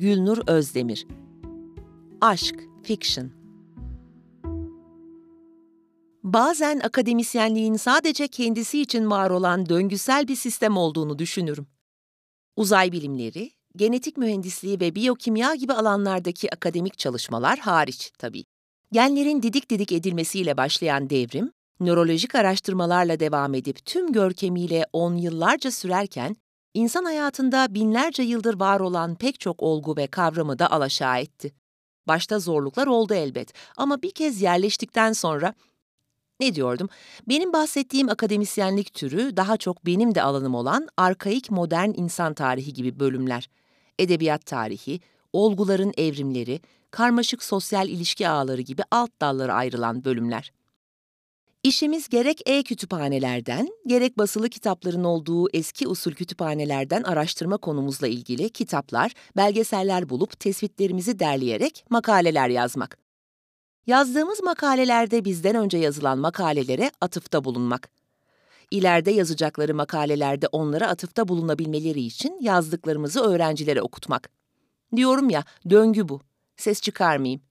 Gülnur Özdemir Aşk, Fiction Bazen akademisyenliğin sadece kendisi için var olan döngüsel bir sistem olduğunu düşünürüm. Uzay bilimleri, genetik mühendisliği ve biyokimya gibi alanlardaki akademik çalışmalar hariç tabii. Genlerin didik didik edilmesiyle başlayan devrim, nörolojik araştırmalarla devam edip tüm görkemiyle on yıllarca sürerken, insan hayatında binlerce yıldır var olan pek çok olgu ve kavramı da alaşağı etti. Başta zorluklar oldu elbet ama bir kez yerleştikten sonra ne diyordum? Benim bahsettiğim akademisyenlik türü daha çok benim de alanım olan arkaik modern insan tarihi gibi bölümler. Edebiyat tarihi, olguların evrimleri, karmaşık sosyal ilişki ağları gibi alt dallara ayrılan bölümler. İşimiz gerek e-kütüphanelerden, gerek basılı kitapların olduğu eski usul kütüphanelerden araştırma konumuzla ilgili kitaplar, belgeseller bulup tespitlerimizi derleyerek makaleler yazmak. Yazdığımız makalelerde bizden önce yazılan makalelere atıfta bulunmak. İleride yazacakları makalelerde onlara atıfta bulunabilmeleri için yazdıklarımızı öğrencilere okutmak. Diyorum ya, döngü bu. Ses çıkarmayayım.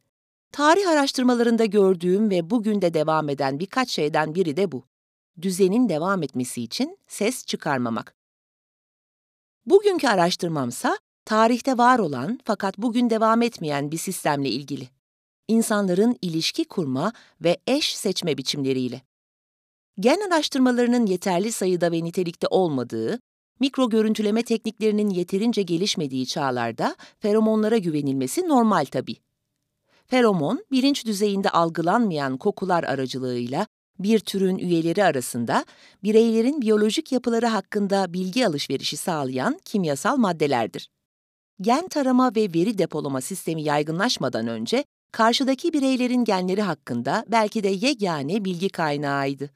Tarih araştırmalarında gördüğüm ve bugün de devam eden birkaç şeyden biri de bu. Düzenin devam etmesi için ses çıkarmamak. Bugünkü araştırmamsa tarihte var olan fakat bugün devam etmeyen bir sistemle ilgili. İnsanların ilişki kurma ve eş seçme biçimleriyle. Gen araştırmalarının yeterli sayıda ve nitelikte olmadığı, mikro görüntüleme tekniklerinin yeterince gelişmediği çağlarda feromonlara güvenilmesi normal tabii. Feromon, bilinç düzeyinde algılanmayan kokular aracılığıyla bir türün üyeleri arasında bireylerin biyolojik yapıları hakkında bilgi alışverişi sağlayan kimyasal maddelerdir. Gen tarama ve veri depolama sistemi yaygınlaşmadan önce karşıdaki bireylerin genleri hakkında belki de yegane bilgi kaynağıydı.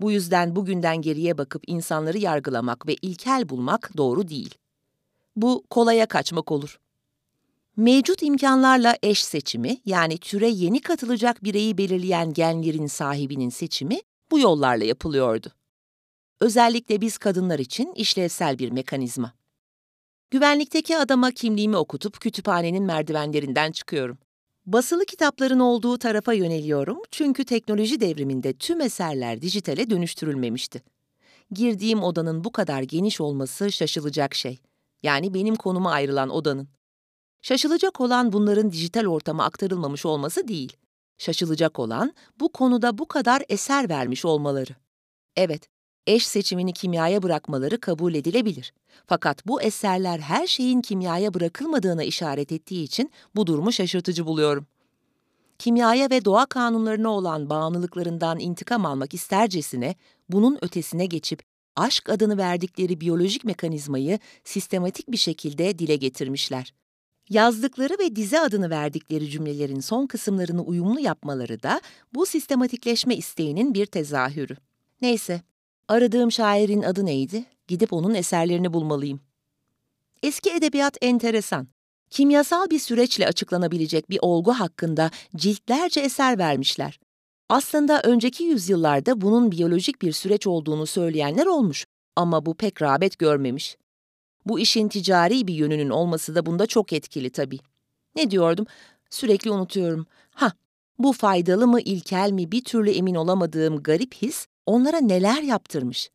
Bu yüzden bugünden geriye bakıp insanları yargılamak ve ilkel bulmak doğru değil. Bu kolaya kaçmak olur. Mevcut imkanlarla eş seçimi yani türe yeni katılacak bireyi belirleyen genlerin sahibinin seçimi bu yollarla yapılıyordu. Özellikle biz kadınlar için işlevsel bir mekanizma. Güvenlikteki adama kimliğimi okutup kütüphanenin merdivenlerinden çıkıyorum. Basılı kitapların olduğu tarafa yöneliyorum çünkü teknoloji devriminde tüm eserler dijitale dönüştürülmemişti. Girdiğim odanın bu kadar geniş olması şaşılacak şey. Yani benim konuma ayrılan odanın. Şaşılacak olan bunların dijital ortama aktarılmamış olması değil. Şaşılacak olan bu konuda bu kadar eser vermiş olmaları. Evet, eş seçimini kimyaya bırakmaları kabul edilebilir. Fakat bu eserler her şeyin kimyaya bırakılmadığına işaret ettiği için bu durumu şaşırtıcı buluyorum. Kimyaya ve doğa kanunlarına olan bağımlılıklarından intikam almak istercesine bunun ötesine geçip aşk adını verdikleri biyolojik mekanizmayı sistematik bir şekilde dile getirmişler. Yazdıkları ve dize adını verdikleri cümlelerin son kısımlarını uyumlu yapmaları da bu sistematikleşme isteğinin bir tezahürü. Neyse, aradığım şairin adı neydi? Gidip onun eserlerini bulmalıyım. Eski edebiyat enteresan. Kimyasal bir süreçle açıklanabilecek bir olgu hakkında ciltlerce eser vermişler. Aslında önceki yüzyıllarda bunun biyolojik bir süreç olduğunu söyleyenler olmuş ama bu pek rağbet görmemiş. Bu işin ticari bir yönünün olması da bunda çok etkili tabii. Ne diyordum? Sürekli unutuyorum. Ha, bu faydalı mı, ilkel mi bir türlü emin olamadığım garip his onlara neler yaptırmış.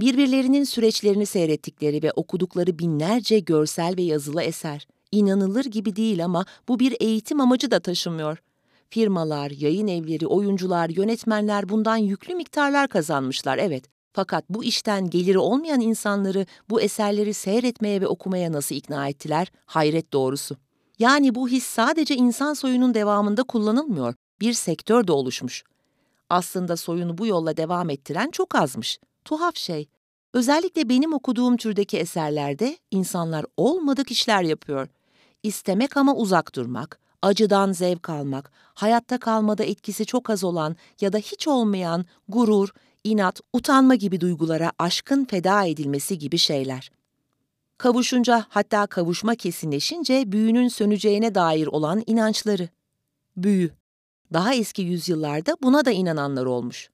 Birbirlerinin süreçlerini seyrettikleri ve okudukları binlerce görsel ve yazılı eser. İnanılır gibi değil ama bu bir eğitim amacı da taşımıyor. Firmalar, yayın evleri, oyuncular, yönetmenler bundan yüklü miktarlar kazanmışlar evet. Fakat bu işten geliri olmayan insanları bu eserleri seyretmeye ve okumaya nasıl ikna ettiler? Hayret doğrusu. Yani bu his sadece insan soyunun devamında kullanılmıyor, bir sektör de oluşmuş. Aslında soyunu bu yolla devam ettiren çok azmış. Tuhaf şey. Özellikle benim okuduğum türdeki eserlerde insanlar olmadık işler yapıyor. İstemek ama uzak durmak, acıdan zevk almak, hayatta kalmada etkisi çok az olan ya da hiç olmayan gurur, inat, utanma gibi duygulara aşkın feda edilmesi gibi şeyler. Kavuşunca hatta kavuşma kesinleşince büyünün söneceğine dair olan inançları. Büyü. Daha eski yüzyıllarda buna da inananlar olmuş.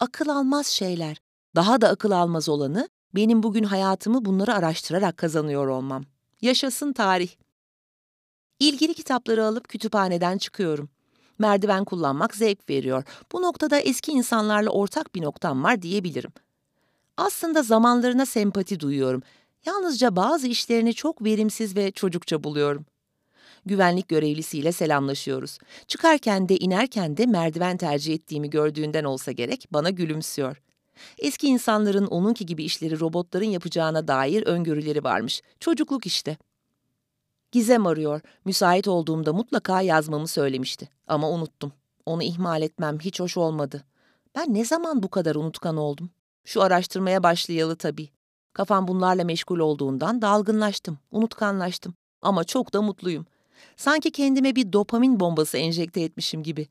Akıl almaz şeyler. Daha da akıl almaz olanı benim bugün hayatımı bunları araştırarak kazanıyor olmam. Yaşasın tarih. İlgili kitapları alıp kütüphaneden çıkıyorum. Merdiven kullanmak zevk veriyor. Bu noktada eski insanlarla ortak bir noktam var diyebilirim. Aslında zamanlarına sempati duyuyorum. Yalnızca bazı işlerini çok verimsiz ve çocukça buluyorum. Güvenlik görevlisiyle selamlaşıyoruz. Çıkarken de inerken de merdiven tercih ettiğimi gördüğünden olsa gerek bana gülümsüyor. Eski insanların onunki gibi işleri robotların yapacağına dair öngörüleri varmış. Çocukluk işte. Gizem arıyor. Müsait olduğumda mutlaka yazmamı söylemişti. Ama unuttum. Onu ihmal etmem hiç hoş olmadı. Ben ne zaman bu kadar unutkan oldum? Şu araştırmaya başlayalı tabii. Kafam bunlarla meşgul olduğundan dalgınlaştım, unutkanlaştım. Ama çok da mutluyum. Sanki kendime bir dopamin bombası enjekte etmişim gibi.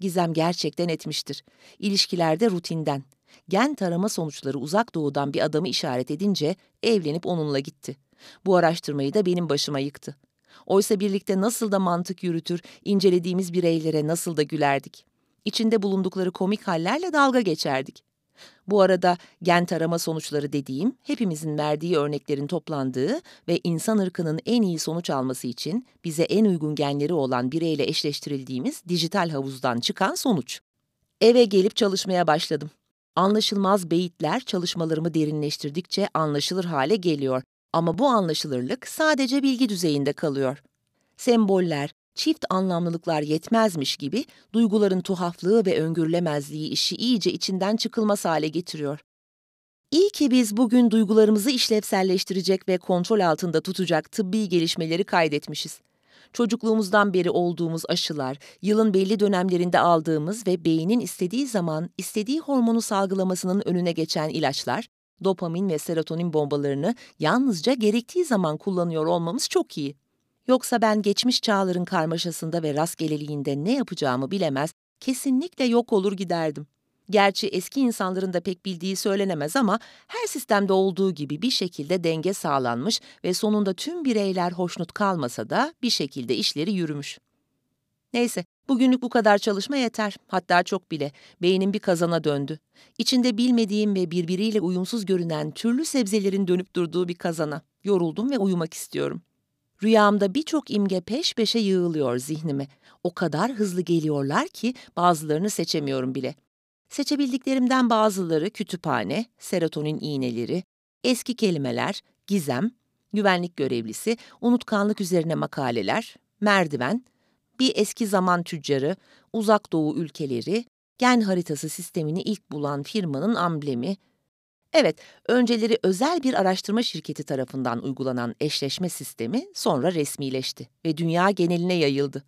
Gizem gerçekten etmiştir. İlişkilerde rutinden. Gen tarama sonuçları uzak doğudan bir adamı işaret edince evlenip onunla gitti. Bu araştırmayı da benim başıma yıktı. Oysa birlikte nasıl da mantık yürütür, incelediğimiz bireylere nasıl da gülerdik. İçinde bulundukları komik hallerle dalga geçerdik. Bu arada gen tarama sonuçları dediğim, hepimizin verdiği örneklerin toplandığı ve insan ırkının en iyi sonuç alması için bize en uygun genleri olan bireyle eşleştirildiğimiz dijital havuzdan çıkan sonuç. Eve gelip çalışmaya başladım. Anlaşılmaz beyitler çalışmalarımı derinleştirdikçe anlaşılır hale geliyor ama bu anlaşılırlık sadece bilgi düzeyinde kalıyor. Semboller, çift anlamlılıklar yetmezmiş gibi duyguların tuhaflığı ve öngörülemezliği işi iyice içinden çıkılmaz hale getiriyor. İyi ki biz bugün duygularımızı işlevselleştirecek ve kontrol altında tutacak tıbbi gelişmeleri kaydetmişiz. Çocukluğumuzdan beri olduğumuz aşılar, yılın belli dönemlerinde aldığımız ve beynin istediği zaman istediği hormonu salgılamasının önüne geçen ilaçlar, dopamin ve serotonin bombalarını yalnızca gerektiği zaman kullanıyor olmamız çok iyi. Yoksa ben geçmiş çağların karmaşasında ve rastgeleliğinde ne yapacağımı bilemez, kesinlikle yok olur giderdim. Gerçi eski insanların da pek bildiği söylenemez ama her sistemde olduğu gibi bir şekilde denge sağlanmış ve sonunda tüm bireyler hoşnut kalmasa da bir şekilde işleri yürümüş. Neyse, bugünlük bu kadar çalışma yeter. Hatta çok bile. Beynim bir kazana döndü. İçinde bilmediğim ve birbiriyle uyumsuz görünen türlü sebzelerin dönüp durduğu bir kazana. Yoruldum ve uyumak istiyorum. Rüyamda birçok imge peş peşe yığılıyor zihnime. O kadar hızlı geliyorlar ki bazılarını seçemiyorum bile. Seçebildiklerimden bazıları kütüphane, serotonin iğneleri, eski kelimeler, gizem, güvenlik görevlisi, unutkanlık üzerine makaleler, merdiven, bir eski zaman tüccarı, uzak doğu ülkeleri, gen haritası sistemini ilk bulan firmanın amblemi, Evet, önceleri özel bir araştırma şirketi tarafından uygulanan eşleşme sistemi sonra resmileşti ve dünya geneline yayıldı.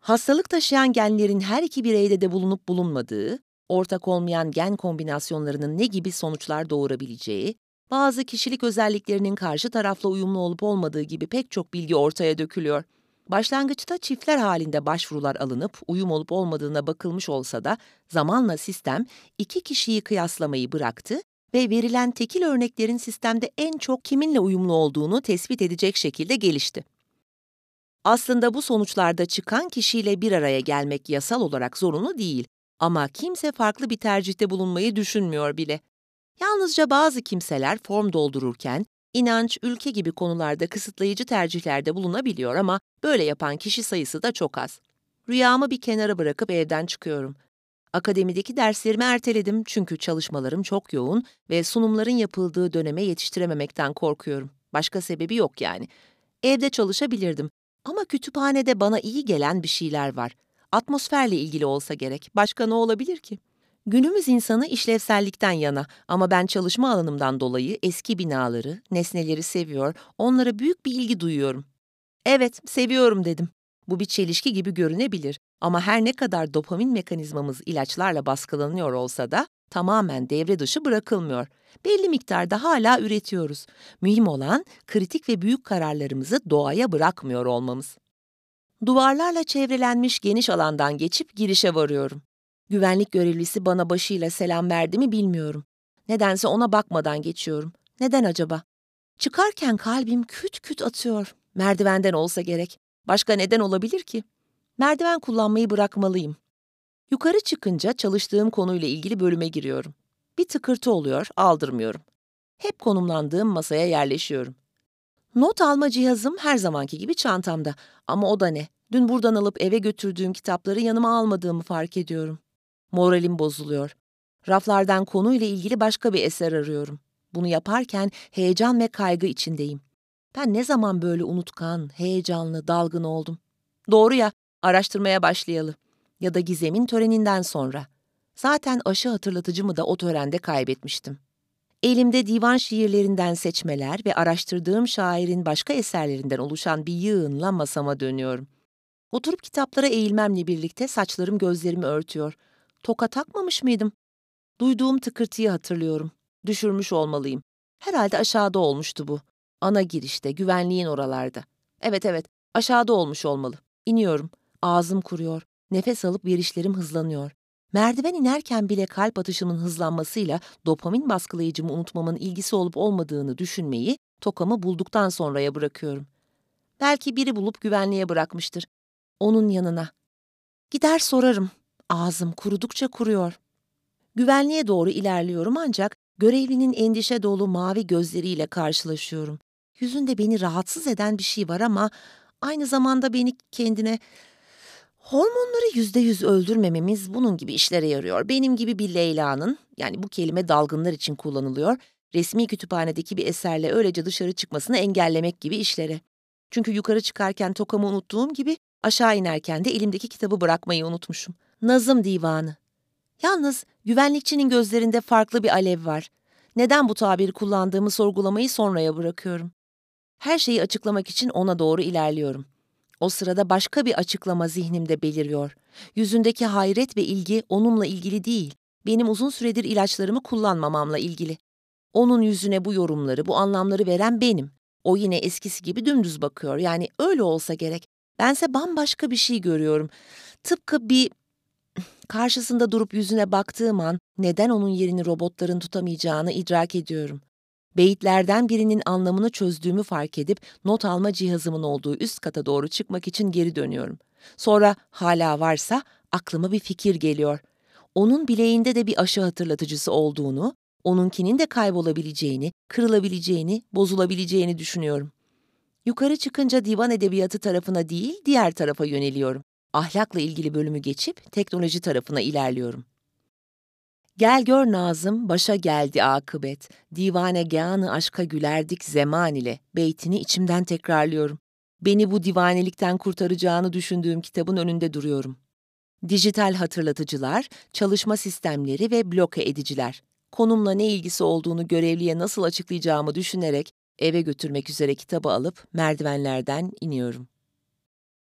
Hastalık taşıyan genlerin her iki bireyde de bulunup bulunmadığı, ortak olmayan gen kombinasyonlarının ne gibi sonuçlar doğurabileceği, bazı kişilik özelliklerinin karşı tarafla uyumlu olup olmadığı gibi pek çok bilgi ortaya dökülüyor. Başlangıçta çiftler halinde başvurular alınıp uyum olup olmadığına bakılmış olsa da zamanla sistem iki kişiyi kıyaslamayı bıraktı ve verilen tekil örneklerin sistemde en çok kiminle uyumlu olduğunu tespit edecek şekilde gelişti. Aslında bu sonuçlarda çıkan kişiyle bir araya gelmek yasal olarak zorunlu değil ama kimse farklı bir tercihte bulunmayı düşünmüyor bile. Yalnızca bazı kimseler form doldururken inanç, ülke gibi konularda kısıtlayıcı tercihlerde bulunabiliyor ama böyle yapan kişi sayısı da çok az. Rüyamı bir kenara bırakıp evden çıkıyorum. Akademideki derslerimi erteledim çünkü çalışmalarım çok yoğun ve sunumların yapıldığı döneme yetiştirememekten korkuyorum. Başka sebebi yok yani. Evde çalışabilirdim ama kütüphanede bana iyi gelen bir şeyler var. Atmosferle ilgili olsa gerek. Başka ne olabilir ki? Günümüz insanı işlevsellikten yana ama ben çalışma alanımdan dolayı eski binaları, nesneleri seviyor, onlara büyük bir ilgi duyuyorum. Evet, seviyorum dedim. Bu bir çelişki gibi görünebilir ama her ne kadar dopamin mekanizmamız ilaçlarla baskılanıyor olsa da tamamen devre dışı bırakılmıyor. Belli miktarda hala üretiyoruz. Mühim olan kritik ve büyük kararlarımızı doğaya bırakmıyor olmamız. Duvarlarla çevrelenmiş geniş alandan geçip girişe varıyorum. Güvenlik görevlisi bana başıyla selam verdi mi bilmiyorum. Nedense ona bakmadan geçiyorum. Neden acaba? Çıkarken kalbim küt küt atıyor. Merdivenden olsa gerek. Başka neden olabilir ki? Merdiven kullanmayı bırakmalıyım. Yukarı çıkınca çalıştığım konuyla ilgili bölüme giriyorum. Bir tıkırtı oluyor, aldırmıyorum. Hep konumlandığım masaya yerleşiyorum. Not alma cihazım her zamanki gibi çantamda. Ama o da ne? Dün buradan alıp eve götürdüğüm kitapları yanıma almadığımı fark ediyorum. Moralim bozuluyor. Raflardan konuyla ilgili başka bir eser arıyorum. Bunu yaparken heyecan ve kaygı içindeyim. Ben ne zaman böyle unutkan, heyecanlı, dalgın oldum? Doğru ya, araştırmaya başlayalım. Ya da Gizem'in töreninden sonra. Zaten aşı hatırlatıcımı da o törende kaybetmiştim. Elimde divan şiirlerinden seçmeler ve araştırdığım şairin başka eserlerinden oluşan bir yığınla masama dönüyorum. Oturup kitaplara eğilmemle birlikte saçlarım gözlerimi örtüyor. Toka takmamış mıydım? Duyduğum tıkırtıyı hatırlıyorum. Düşürmüş olmalıyım. Herhalde aşağıda olmuştu bu. Ana girişte, güvenliğin oralarda. Evet evet, aşağıda olmuş olmalı. İniyorum. Ağzım kuruyor. Nefes alıp verişlerim hızlanıyor. Merdiven inerken bile kalp atışımın hızlanmasıyla dopamin baskılayıcımı unutmamın ilgisi olup olmadığını düşünmeyi tokamı bulduktan sonraya bırakıyorum. Belki biri bulup güvenliğe bırakmıştır. Onun yanına. Gider sorarım. Ağzım kurudukça kuruyor. Güvenliğe doğru ilerliyorum ancak görevlinin endişe dolu mavi gözleriyle karşılaşıyorum. Yüzünde beni rahatsız eden bir şey var ama aynı zamanda beni kendine Hormonları yüzde yüz öldürmememiz bunun gibi işlere yarıyor. Benim gibi bir Leyla'nın, yani bu kelime dalgınlar için kullanılıyor, resmi kütüphanedeki bir eserle öylece dışarı çıkmasını engellemek gibi işlere. Çünkü yukarı çıkarken tokamı unuttuğum gibi aşağı inerken de elimdeki kitabı bırakmayı unutmuşum. Nazım Divanı. Yalnız güvenlikçinin gözlerinde farklı bir alev var. Neden bu tabiri kullandığımı sorgulamayı sonraya bırakıyorum. Her şeyi açıklamak için ona doğru ilerliyorum. O sırada başka bir açıklama zihnimde beliriyor. Yüzündeki hayret ve ilgi onunla ilgili değil, benim uzun süredir ilaçlarımı kullanmamamla ilgili. Onun yüzüne bu yorumları, bu anlamları veren benim. O yine eskisi gibi dümdüz bakıyor. Yani öyle olsa gerek. Bense bambaşka bir şey görüyorum. Tıpkı bir karşısında durup yüzüne baktığım an neden onun yerini robotların tutamayacağını idrak ediyorum. Beyitlerden birinin anlamını çözdüğümü fark edip not alma cihazımın olduğu üst kata doğru çıkmak için geri dönüyorum. Sonra hala varsa aklıma bir fikir geliyor. Onun bileğinde de bir aşı hatırlatıcısı olduğunu, onunkinin de kaybolabileceğini, kırılabileceğini, bozulabileceğini düşünüyorum. Yukarı çıkınca divan edebiyatı tarafına değil, diğer tarafa yöneliyorum. Ahlakla ilgili bölümü geçip teknoloji tarafına ilerliyorum. Gel gör Nazım, başa geldi akıbet. Divane gânı aşka gülerdik zeman ile. Beytini içimden tekrarlıyorum. Beni bu divanelikten kurtaracağını düşündüğüm kitabın önünde duruyorum. Dijital hatırlatıcılar, çalışma sistemleri ve bloke ediciler. Konumla ne ilgisi olduğunu görevliye nasıl açıklayacağımı düşünerek eve götürmek üzere kitabı alıp merdivenlerden iniyorum.